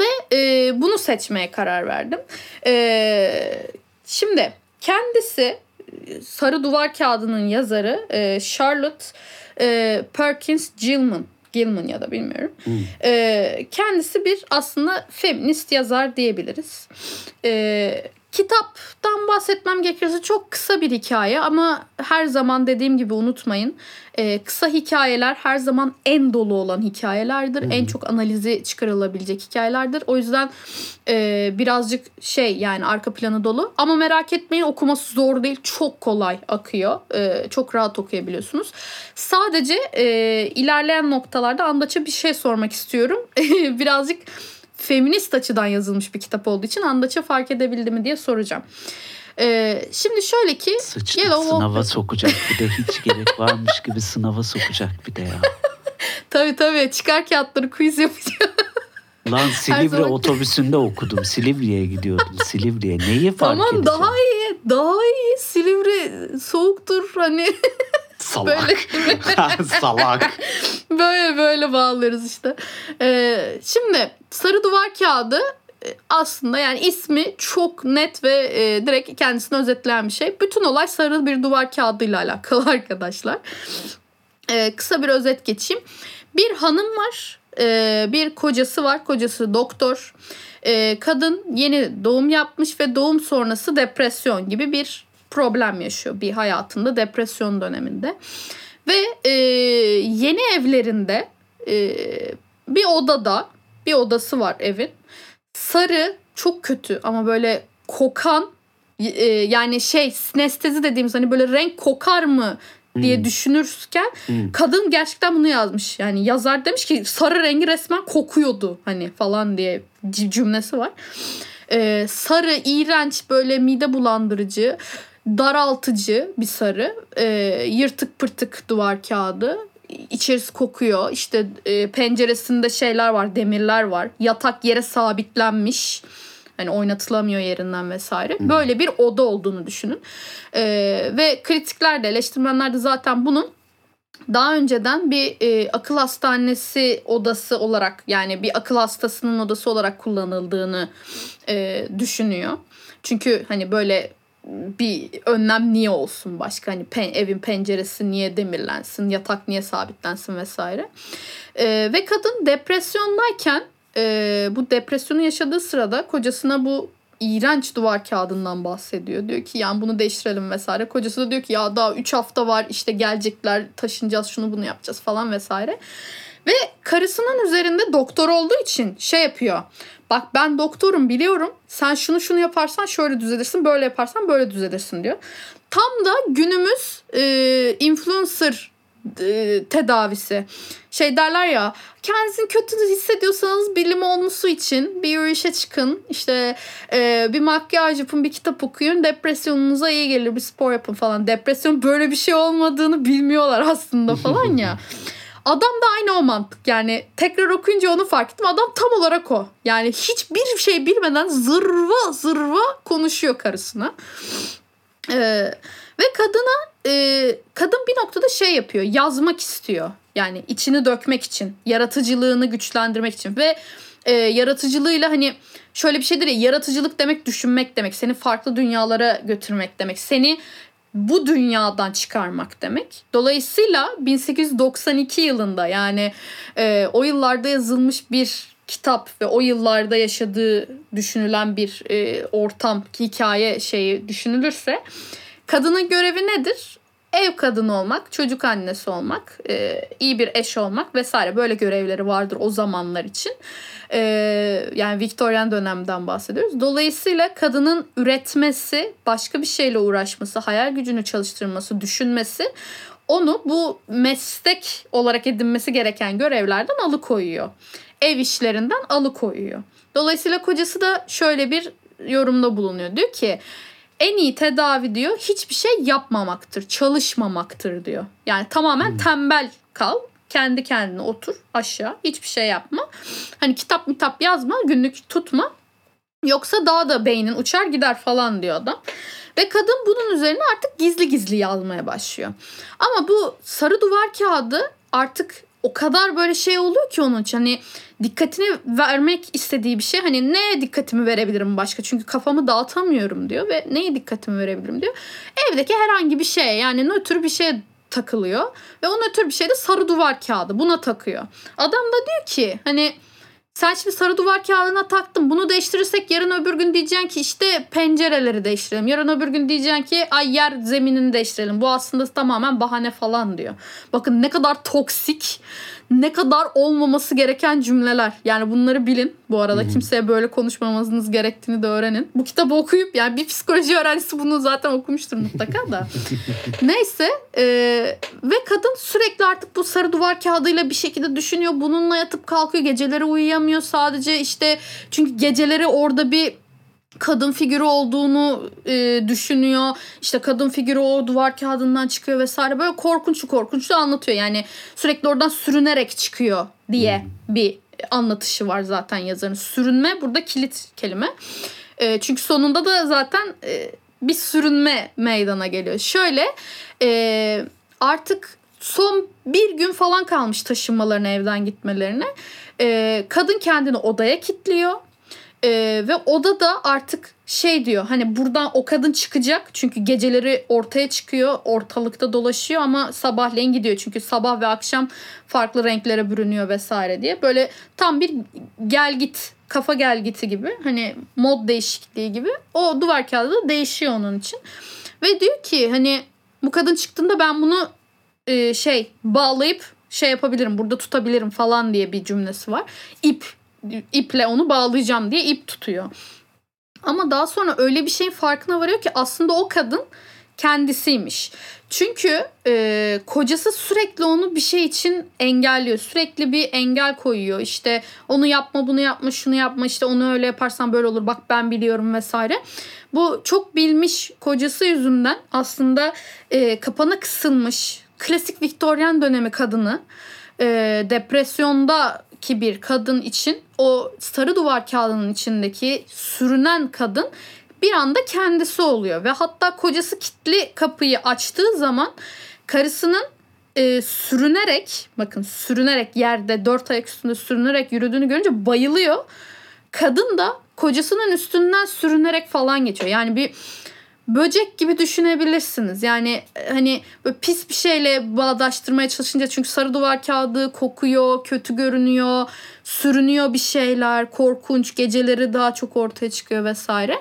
Ve e, bunu seçmeye karar verdim. E, şimdi kendisi e, Sarı Duvar Kağıdı'nın yazarı e, Charlotte e, Perkins Gilman. Gilman ya da bilmiyorum. E, kendisi bir aslında feminist yazar diyebiliriz. E, kitaptan bahsetmem gerekirse çok kısa bir hikaye ama her zaman dediğim gibi unutmayın. e, kısa hikayeler her zaman en dolu olan hikayelerdir. En çok analizi çıkarılabilecek hikayelerdir. O yüzden e, birazcık şey yani arka planı dolu. Ama merak etmeyin okuması zor değil. Çok kolay akıyor. E, çok rahat okuyabiliyorsunuz. Sadece e, ilerleyen noktalarda Andaç'a bir şey sormak istiyorum. [LAUGHS] birazcık feminist açıdan yazılmış bir kitap olduğu için Andaç'a fark edebildi mi diye soracağım. E, şimdi şöyle ki
Sıçtık
Yellow
sınava
Wallpaper-
sokacak bir de hiç gerek varmış gibi sınava sokacak bir de ya. [LAUGHS]
Tabii tabii çıkar kağıtları quiz yapacağım.
Lan Silivri
zaman-
otobüsünde okudum. Silivri'ye gidiyordum. Silivri'ye. Neyi fark
tamam
edeceğim?
daha iyi. Daha iyi. Silivri soğuktur hani.
Salak. [LAUGHS] Salak.
böyle [LAUGHS] böyle bağlarız işte. Ee, şimdi sarı duvar kağıdı e, aslında yani ismi çok net ve e, direkt kendisini özetleyen bir şey. Bütün olay sarı bir duvar kağıdıyla alakalı [LAUGHS] arkadaşlar. Ee, kısa bir özet geçeyim. Bir hanım var. e, bir kocası var. Kocası doktor. E, kadın yeni doğum yapmış ve doğum sonrası depresyon gibi bir problem yaşıyor bir hayatında depresyon döneminde. Ve e, yeni evlerinde e, bir odada bir odası var evin. Sarı çok kötü ama böyle kokan e, yani şey sinestezi dediğimiz hani böyle renk kokar mı diye düşünürken
Hmm.
kadın gerçekten bunu yazmış. Yani yazar demiş ki sarı rengi resmen kokuyordu hani falan diye cümlesi var. Ee, sarı, iğrenç, böyle mide bulandırıcı, daraltıcı bir sarı. Ee, yırtık pırtık duvar kağıdı. İçerisi kokuyor. İşte e, penceresinde şeyler var, demirler var. Yatak yere sabitlenmiş. Hani oynatılamıyor yerinden vesaire. Böyle bir oda olduğunu düşünün. Ee, ve kritikler de eleştirmenler de zaten bunun daha önceden bir e, akıl hastanesi odası olarak yani bir akıl hastasının odası olarak kullanıldığını e, düşünüyor. Çünkü hani böyle bir önlem niye olsun başka hani pen- evin penceresi niye demirlensin yatak niye sabitlensin vesaire. E, ve kadın depresyondayken e, bu depresyonu yaşadığı sırada kocasına bu iğrenç duvar kağıdından bahsediyor. Diyor ki yani bunu değiştirelim vesaire. Kocası da diyor ki ya daha 3 hafta var işte gelecekler taşınacağız şunu bunu yapacağız falan vesaire. Ve karısının üzerinde doktor olduğu için şey yapıyor. Bak ben doktorum biliyorum. Sen şunu şunu yaparsan şöyle düzelirsin. Böyle yaparsan böyle düzelirsin diyor. Tam da günümüz e, influencer e, tedavisi. Şey derler ya kendinizi kötü hissediyorsanız bilim olması için bir yürüyüşe çıkın. İşte e, bir makyaj yapın bir kitap okuyun. Depresyonunuza iyi gelir bir spor yapın falan. Depresyon böyle bir şey olmadığını bilmiyorlar aslında falan ya. [LAUGHS] Adam da aynı o mantık. Yani tekrar okuyunca onu fark ettim. Adam tam olarak o. Yani hiçbir şey bilmeden zırva zırva konuşuyor karısına. Ee, ve kadına e, kadın bir noktada şey yapıyor. Yazmak istiyor. Yani içini dökmek için. Yaratıcılığını güçlendirmek için. Ve e, yaratıcılığıyla hani şöyle bir şeydir ya yaratıcılık demek düşünmek demek. Seni farklı dünyalara götürmek demek. Seni bu dünyadan çıkarmak demek. Dolayısıyla 1892 yılında yani e, o yıllarda yazılmış bir kitap ve o yıllarda yaşadığı düşünülen bir e, ortam, hikaye şeyi düşünülürse kadının görevi nedir? Ev kadını olmak, çocuk annesi olmak, e, iyi bir eş olmak vesaire böyle görevleri vardır o zamanlar için. E, yani Victorian dönemden bahsediyoruz. Dolayısıyla kadının üretmesi, başka bir şeyle uğraşması, hayal gücünü çalıştırması, düşünmesi onu bu meslek olarak edinmesi gereken görevlerden alıkoyuyor. Ev işlerinden alıkoyuyor. Dolayısıyla kocası da şöyle bir yorumda bulunuyor. Diyor ki en iyi tedavi diyor hiçbir şey yapmamaktır, çalışmamaktır diyor. Yani tamamen hmm. tembel kal, kendi kendine otur aşağı, hiçbir şey yapma. Hani kitap mitap yazma, günlük tutma. Yoksa daha da beynin uçar gider falan diyor adam. Ve kadın bunun üzerine artık gizli gizli yazmaya başlıyor. Ama bu sarı duvar kağıdı artık o kadar böyle şey oluyor ki onun için. Hani dikkatini vermek istediği bir şey. Hani ne dikkatimi verebilirim başka? Çünkü kafamı dağıtamıyorum diyor ve neye dikkatimi verebilirim diyor. Evdeki herhangi bir şeye yani nötr bir şeye takılıyor. Ve o nötr bir şey de sarı duvar kağıdı. Buna takıyor. Adam da diyor ki hani sen şimdi sarı duvar kağıdına taktın. Bunu değiştirirsek yarın öbür gün diyeceksin ki işte pencereleri değiştirelim. Yarın öbür gün diyeceksin ki ay yer zeminini değiştirelim. Bu aslında tamamen bahane falan diyor. Bakın ne kadar toksik ne kadar olmaması gereken cümleler. Yani bunları bilin. Bu arada Hı-hı. kimseye böyle konuşmamanız gerektiğini de öğrenin. Bu kitabı okuyup yani bir psikoloji öğrencisi bunu zaten okumuştur mutlaka da. [LAUGHS] Neyse e, ve kadın sürekli artık bu sarı duvar kağıdıyla bir şekilde düşünüyor. Bununla yatıp kalkıyor. Geceleri uyuyamıyor sadece işte çünkü geceleri orada bir kadın figürü olduğunu e, düşünüyor. İşte kadın figürü o duvar kağıdından çıkıyor vesaire. Böyle korkunç korkunç anlatıyor. Yani sürekli oradan sürünerek çıkıyor diye hmm. bir anlatışı var zaten yazarın. Sürünme burada kilit kelime. E, çünkü sonunda da zaten e, bir sürünme meydana geliyor. Şöyle e, artık son bir gün falan kalmış taşınmalarına evden gitmelerine. E, kadın kendini odaya kilitliyor ee, ve oda da artık şey diyor hani buradan o kadın çıkacak çünkü geceleri ortaya çıkıyor ortalıkta dolaşıyor ama sabahleyin gidiyor çünkü sabah ve akşam farklı renklere bürünüyor vesaire diye. Böyle tam bir gel git kafa gel giti gibi hani mod değişikliği gibi. O duvar kağıdı da değişiyor onun için. Ve diyor ki hani bu kadın çıktığında ben bunu e, şey bağlayıp şey yapabilirim burada tutabilirim falan diye bir cümlesi var. İp iple onu bağlayacağım diye ip tutuyor. Ama daha sonra öyle bir şeyin farkına varıyor ki aslında o kadın kendisiymiş. Çünkü e, kocası sürekli onu bir şey için engelliyor. Sürekli bir engel koyuyor. İşte onu yapma, bunu yapma, şunu yapma. İşte onu öyle yaparsan böyle olur. Bak ben biliyorum vesaire. Bu çok bilmiş kocası yüzünden aslında e, kapana kısılmış klasik Viktoryen dönemi kadını e, depresyonda ki bir kadın için o sarı duvar kağıdının içindeki sürünen kadın bir anda kendisi oluyor ve hatta kocası kitli kapıyı açtığı zaman karısının e, sürünerek bakın sürünerek yerde dört ayak üstünde sürünerek yürüdüğünü görünce bayılıyor. Kadın da kocasının üstünden sürünerek falan geçiyor. Yani bir böcek gibi düşünebilirsiniz. Yani e, hani böyle pis bir şeyle bağdaştırmaya çalışınca çünkü sarı duvar kağıdı kokuyor, kötü görünüyor, sürünüyor bir şeyler, korkunç geceleri daha çok ortaya çıkıyor vesaire.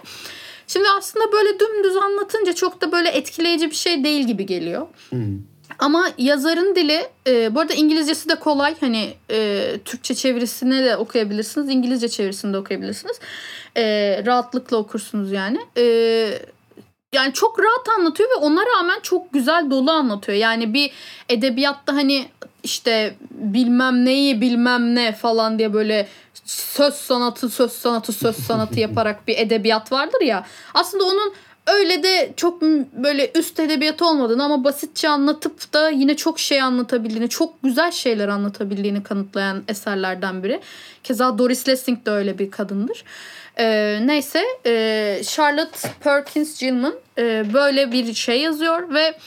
Şimdi aslında böyle dümdüz anlatınca çok da böyle etkileyici bir şey değil gibi geliyor. Hmm. Ama yazarın dili e, bu arada İngilizcesi de kolay. Hani e, Türkçe çevirisini de okuyabilirsiniz. İngilizce çevirisini de okuyabilirsiniz. E, rahatlıkla okursunuz yani. E, yani çok rahat anlatıyor ve ona rağmen çok güzel dolu anlatıyor. Yani bir edebiyatta hani işte bilmem neyi bilmem ne falan diye böyle söz sanatı söz sanatı söz sanatı [LAUGHS] yaparak bir edebiyat vardır ya. Aslında onun öyle de çok böyle üst edebiyat olmadığını ama basitçe anlatıp da yine çok şey anlatabildiğini, çok güzel şeyler anlatabildiğini kanıtlayan eserlerden biri. Keza Doris Lessing de öyle bir kadındır. Ee, neyse e, Charlotte Perkins Gilman e, böyle bir şey yazıyor ve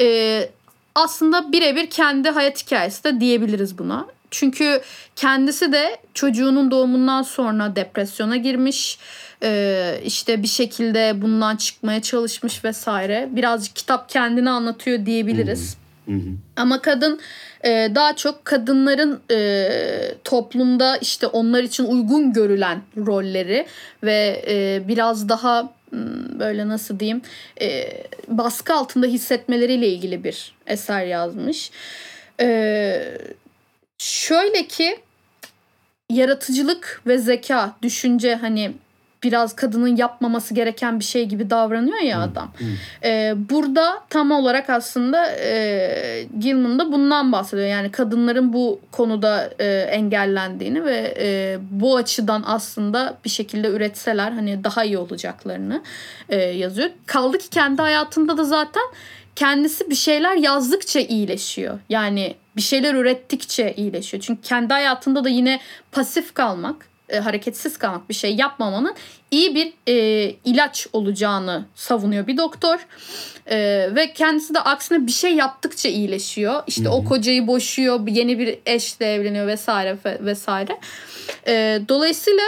e, aslında birebir kendi hayat hikayesi de diyebiliriz buna. Çünkü kendisi de çocuğunun doğumundan sonra depresyona girmiş. Ee, işte bir şekilde bundan çıkmaya çalışmış vesaire. Birazcık kitap kendini anlatıyor diyebiliriz.
Hı hı.
Ama kadın e, daha çok kadınların e, toplumda işte onlar için uygun görülen rolleri ve e, biraz daha hmm, böyle nasıl diyeyim e, baskı altında hissetmeleriyle ilgili bir eser yazmış. E, şöyle ki yaratıcılık ve zeka, düşünce hani biraz kadının yapmaması gereken bir şey gibi davranıyor ya adam. Ee, burada tam olarak aslında e, Gilman da bundan bahsediyor. Yani kadınların bu konuda e, engellendiğini ve e, bu açıdan aslında bir şekilde üretseler hani daha iyi olacaklarını e, yazıyor. Kaldı ki kendi hayatında da zaten kendisi bir şeyler yazdıkça iyileşiyor. Yani bir şeyler ürettikçe iyileşiyor. Çünkü kendi hayatında da yine pasif kalmak, e, hareketsiz kalmak, bir şey yapmamanın iyi bir e, ilaç olacağını savunuyor bir doktor. E, ve kendisi de aksine bir şey yaptıkça iyileşiyor. İşte o kocayı boşuyor, yeni bir eşle evleniyor vesaire vesaire. E, dolayısıyla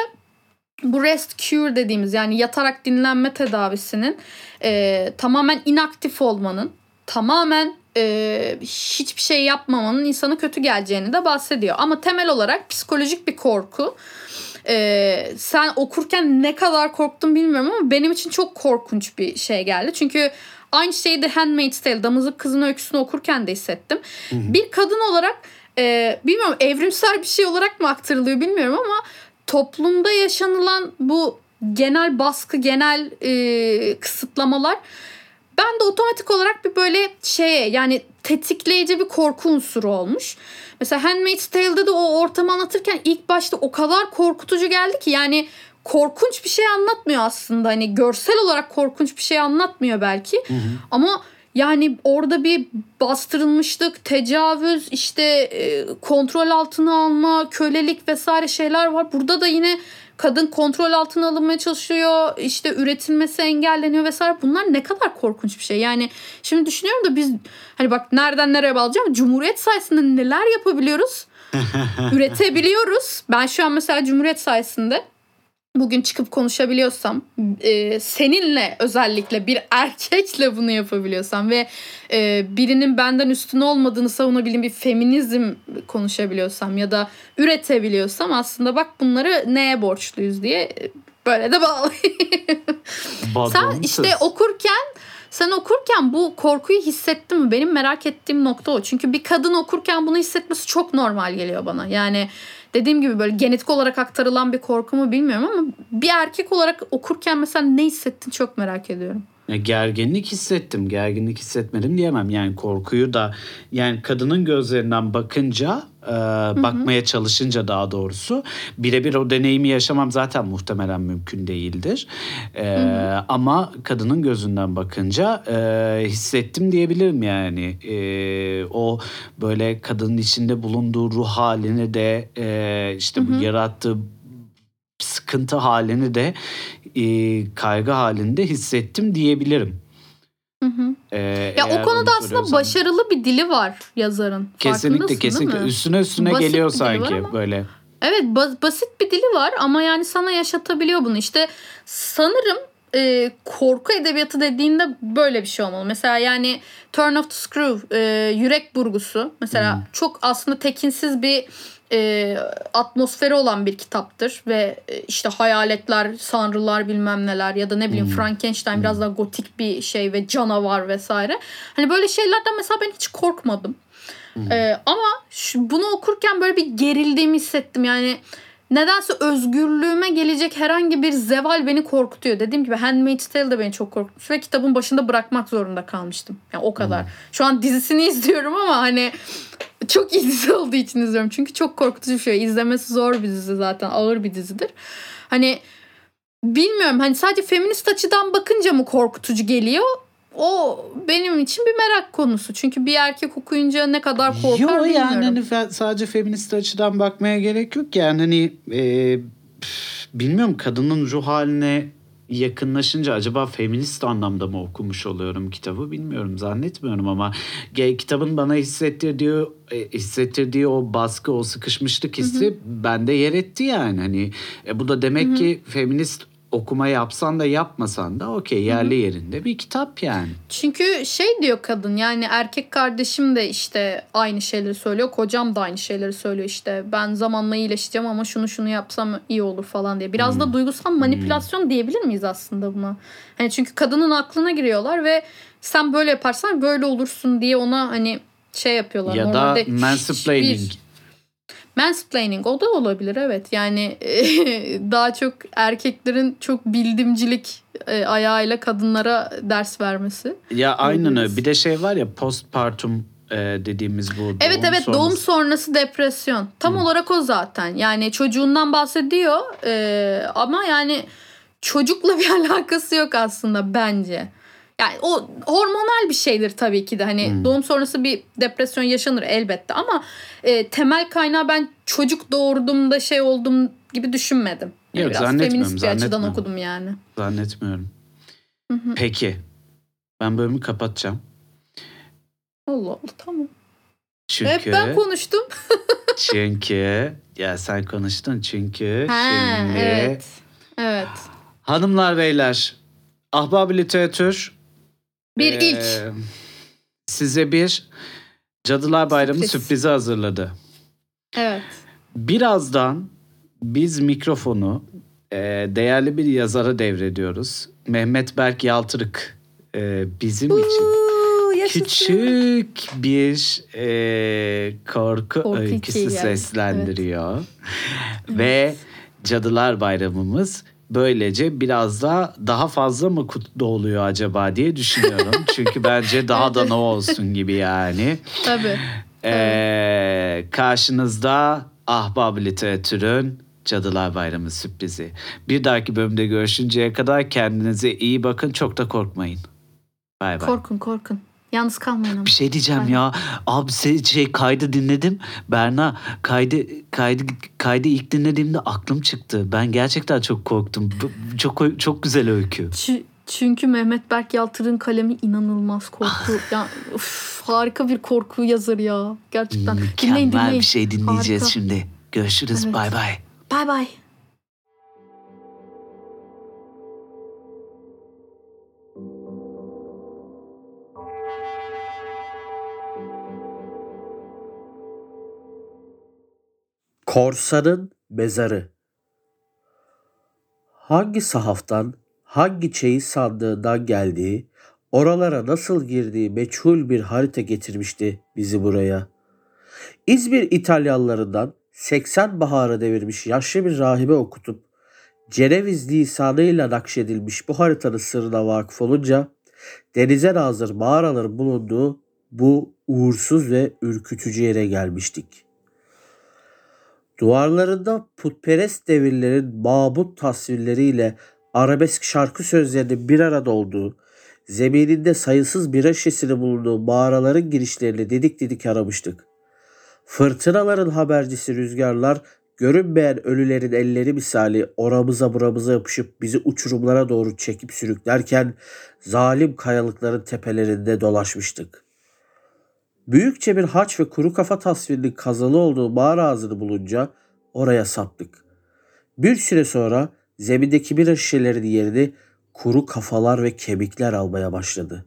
bu rest cure dediğimiz yani yatarak dinlenme tedavisinin e, tamamen inaktif olmanın, tamamen e, hiçbir şey yapmamanın insana kötü geleceğini de bahsediyor. Ama temel olarak psikolojik bir korku. E, sen okurken ne kadar korktun bilmiyorum ama benim için çok korkunç bir şey geldi. Çünkü aynı şeyi de Handmaid's Tale, Damızlık Kızın Öyküsünü okurken de hissettim. Hı hı. Bir kadın olarak e, bilmiyorum evrimsel bir şey olarak mı aktarılıyor bilmiyorum ama toplumda yaşanılan bu genel baskı, genel e, kısıtlamalar ben de otomatik olarak bir böyle şeye yani tetikleyici bir korku unsuru olmuş. Mesela Handmaid's Tale'da da o ortamı anlatırken ilk başta o kadar korkutucu geldi ki yani korkunç bir şey anlatmıyor aslında. Hani görsel olarak korkunç bir şey anlatmıyor belki. Hı hı. Ama yani orada bir bastırılmışlık, tecavüz, işte e, kontrol altına alma, kölelik vesaire şeyler var. Burada da yine kadın kontrol altına alınmaya çalışıyor. işte üretilmesi engelleniyor vesaire. Bunlar ne kadar korkunç bir şey. Yani şimdi düşünüyorum da biz hani bak nereden nereye bağlayacağım. Cumhuriyet sayesinde neler yapabiliyoruz? [LAUGHS] Üretebiliyoruz. Ben şu an mesela Cumhuriyet sayesinde bugün çıkıp konuşabiliyorsam e, seninle özellikle bir erkekle bunu yapabiliyorsam ve e, birinin benden üstün olmadığını savunabildiğim bir feminizm konuşabiliyorsam ya da üretebiliyorsam aslında bak bunları neye borçluyuz diye böyle de bağlayayım. Sen işte okurken sen okurken bu korkuyu hissettin mi? Benim merak ettiğim nokta o. Çünkü bir kadın okurken bunu hissetmesi çok normal geliyor bana. Yani dediğim gibi böyle genetik olarak aktarılan bir korku mu bilmiyorum ama bir erkek olarak okurken mesela ne hissettin çok merak ediyorum.
Gerginlik hissettim. Gerginlik hissetmedim diyemem. Yani korkuyu da yani kadının gözlerinden bakınca e, bakmaya çalışınca daha doğrusu birebir o deneyimi yaşamam zaten muhtemelen mümkün değildir. E, ama kadının gözünden bakınca e, hissettim diyebilirim yani. E, o böyle kadının içinde bulunduğu ruh halini de e, işte bu yarattığı sıkıntı halini de e, kaygı halinde hissettim diyebilirim.
Hı hı. Ee, ya o konuda aslında başarılı bir dili var yazarın.
Kesinlikle kesinlikle üstüne üstüne basit geliyor sanki ama, böyle.
Evet bas, basit bir dili var ama yani sana yaşatabiliyor bunu. İşte sanırım e, korku edebiyatı dediğinde böyle bir şey olmalı. Mesela yani Turn of the Screw, e, Yürek Burgusu mesela hmm. çok aslında tekinsiz bir e, atmosferi olan bir kitaptır ve e, işte hayaletler, sanrılar bilmem neler ya da ne bileyim hmm. Frankenstein hmm. biraz daha gotik bir şey ve canavar vesaire. Hani böyle şeylerden mesela ben hiç korkmadım. Hmm. E, ama şu, bunu okurken böyle bir gerildiğimi hissettim. Yani nedense özgürlüğüme gelecek herhangi bir zeval beni korkutuyor. Dediğim gibi Handmaid's Tale de beni çok korkutmuş ve kitabın başında bırakmak zorunda kalmıştım. Yani o kadar. Hmm. Şu an dizisini [LAUGHS] izliyorum ama hani [LAUGHS] çok iyi dizi olduğu için izliyorum. Çünkü çok korkutucu bir şey. İzlemesi zor bir dizi zaten. Ağır bir dizidir. Hani bilmiyorum hani sadece feminist açıdan bakınca mı korkutucu geliyor? O benim için bir merak konusu. Çünkü bir erkek okuyunca ne kadar korkar
Yo
bilmiyorum.
yani hani fe- sadece feminist açıdan bakmaya gerek yok yani hani e, bilmiyorum kadının ruh haline yakınlaşınca acaba feminist anlamda mı okumuş oluyorum kitabı bilmiyorum zannetmiyorum ama kitabın bana hissettirdiği e, hissettirdiği o baskı o sıkışmışlık hissi bende yer etti yani. Hani e, bu da demek ki feminist okuma yapsan da yapmasan da okey yerli yerinde bir kitap yani.
Çünkü şey diyor kadın yani erkek kardeşim de işte aynı şeyleri söylüyor. Kocam da aynı şeyleri söylüyor işte. Ben zamanla iyileşeceğim ama şunu şunu yapsam iyi olur falan diye. Biraz da duygusal manipülasyon diyebilir miyiz aslında buna? Hani çünkü kadının aklına giriyorlar ve sen böyle yaparsan böyle olursun diye ona hani şey yapıyorlar.
Ya da
Normalde hiçbir-
mansplaining.
O da olabilir evet. Yani [LAUGHS] daha çok erkeklerin çok bildimcilik e, ayağıyla kadınlara ders vermesi.
Ya aynen öyle. Bir de şey var ya postpartum e, dediğimiz bu.
Evet
doğum
evet
sonrası-
doğum sonrası depresyon. Tam olarak o zaten. Yani çocuğundan bahsediyor e, ama yani çocukla [LAUGHS] bir alakası yok aslında bence. Yani o hormonal bir şeydir tabii ki de. Hani doğum sonrası bir depresyon yaşanır elbette ama e, temel kaynağı ben çocuk doğurduğumda şey oldum gibi düşünmedim. Yani
Yok,
biraz
zannetmiyorum,
feminist bir açıdan okudum yani.
Zannetmiyorum. Peki. Ben bölümü kapatacağım.
Allah Allah tamam.
Çünkü
Hep ben konuştum. [LAUGHS]
çünkü ya sen konuştun çünkü
Ha,
şimdi
evet. Evet.
hanımlar beyler Ahbab Literatür
Bir
e,
ilk.
size bir Cadılar Bayramı
Sürpriz.
sürprizi hazırladı.
Evet.
Birazdan biz mikrofonu e, değerli bir yazara devrediyoruz. Mehmet Berk Yaltırık e, bizim için
Uuu, yaşasın.
küçük bir e, korku,
Korku
öyküsü
hikaye.
seslendiriyor. Ve Cadılar Bayramımız böylece biraz da daha fazla mı kutlu oluyor acaba diye düşünüyorum. [LAUGHS] Çünkü bence daha da ne olsun gibi yani.
Tabii.
Ee, karşınızda Ahbab Literatür'ün Cadılar Bayramı sürprizi. Bir dahaki bölümde görüşünceye kadar kendinize iyi bakın. Çok da korkmayın. Bay bay.
Korkun korkun. Yalnız kalmayın ama.
Bir şey diyeceğim
Bay.
ya. Abi se- şey kaydı dinledim. Berna kaydı kaydı kaydı ilk dinlediğimde aklım çıktı. Ben gerçekten çok korktum. Çok çok güzel öykü.
Çü- çünkü Mehmet Berk Yaltır'ın kalemi inanılmaz korku. ya uf, harika bir korku yazarı ya. Gerçekten. dinleyin
Mükemmel
dinleyin.
bir şey dinleyeceğiz
Harika.
şimdi. Görüşürüz.
Evet.
Bay
bay. Bay
Korsanın mezarı. Hangi sahaftan, hangi çeyiz sandığından geldiği, oralara nasıl girdiği meçhul bir harita getirmişti bizi buraya. İzmir İtalyanlarından 80 baharı devirmiş yaşlı bir rahibe okutup Ceneviz lisanıyla nakşedilmiş bu haritanın sırrına vakıf olunca denize nazır mağaraların bulunduğu bu uğursuz ve ürkütücü yere gelmiştik. Duvarlarında putperest devirlerin mabut tasvirleriyle arabesk şarkı sözlerinin bir arada olduğu, zemininde sayısız bira şişesinin bulunduğu mağaraların girişlerini dedik dedik aramıştık. Fırtınaların habercisi rüzgarlar, görünmeyen ölülerin elleri misali oramıza buramıza yapışıp bizi uçurumlara doğru çekip sürüklerken zalim kayalıkların tepelerinde dolaşmıştık. Büyükçe bir haç ve kuru kafa tasvirinin kazılı olduğu mağara ağzını bulunca oraya saptık. Bir süre sonra zemindeki bira şişelerinin yerini kuru kafalar ve kemikler almaya başladı.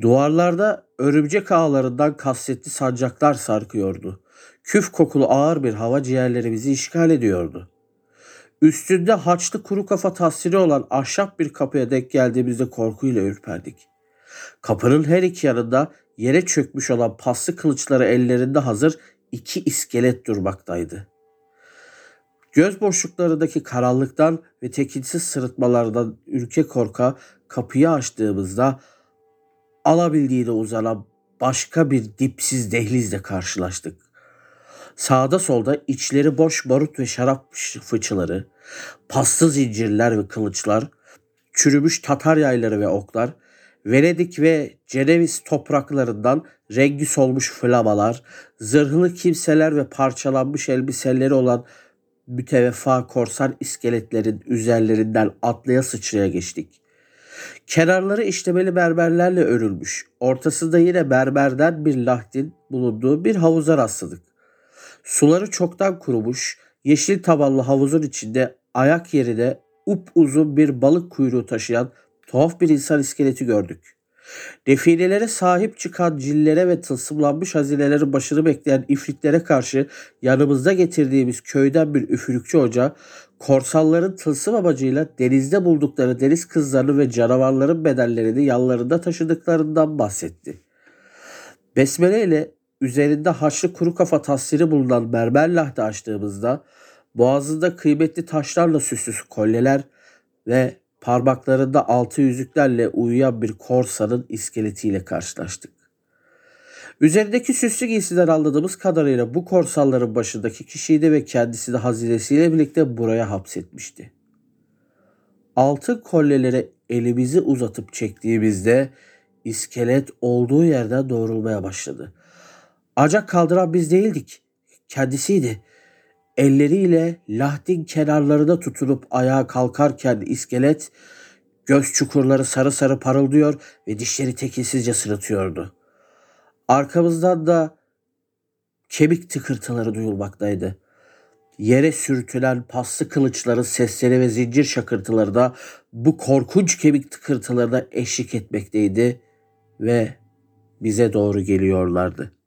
Duvarlarda örümcek ağlarından kasvetli sancaklar sarkıyordu. Küf kokulu ağır bir hava ciğerlerimizi işgal ediyordu. Üstünde haçlı kuru kafa tasviri olan ahşap bir kapıya denk geldiğimizde korkuyla ürperdik. Kapının her iki yanında yere çökmüş olan paslı kılıçları ellerinde hazır iki iskelet durmaktaydı. Göz boşluklarındaki karanlıktan ve tekinsiz sırıtmalardan ürke korka kapıyı açtığımızda alabildiğine uzanan başka bir dipsiz dehlizle karşılaştık. Sağda solda içleri boş barut ve şarap fıçıları, paslı zincirler ve kılıçlar, çürümüş Tatar yayları ve oklar, Venedik ve Ceneviz topraklarından rengi solmuş flamalar, zırhlı kimseler ve parçalanmış elbiseleri olan müteveffa korsan iskeletlerin üzerlerinden atlaya sıçraya geçtik. Kenarları işlemeli berberlerle örülmüş. Ortasında yine berberden bir lahdin bulunduğu bir havuza rastladık. Suları çoktan kurumuş, yeşil tabanlı havuzun içinde ayak yerine up uzun bir balık kuyruğu taşıyan tuhaf bir insan iskeleti gördük. Definelere sahip çıkan cillere ve tılsımlanmış hazinelerin başını bekleyen ifritlere karşı yanımızda getirdiğimiz köyden bir üfürükçü hoca, korsanların tılsım amacıyla denizde buldukları deniz kızlarını ve canavarların bedenlerini yanlarında taşıdıklarından bahsetti. Besmele ile üzerinde haçlı kuru kafa tasviri bulunan mermer lahde açtığımızda boğazında kıymetli taşlarla süslü kolyeler ve parmaklarında altı yüzüklerle uyuyan bir korsanın iskeletiyle karşılaştık. Üzerindeki süslü giysiden anladığımız kadarıyla bu korsanların başındaki kişiydi ve kendisini hazinesiyle birlikte buraya hapsetmişti. Altın kolyelere elimizi uzatıp çektiğimizde iskelet olduğu yerden doğrulmaya başladı. Ancak kaldıran biz değildik. Kendisiydi. Elleriyle lahdin kenarlarına tutunup ayağa kalkarken iskelet göz çukurları sarı sarı parıldıyor ve dişleri tekinsizce sırıtıyordu. Arkamızdan da kemik tıkırtıları duyulmaktaydı. Yere sürtülen paslı kılıçların sesleri ve zincir şakırtıları da bu korkunç kemik tıkırtılarına eşlik etmekteydi ve bize doğru geliyorlardı.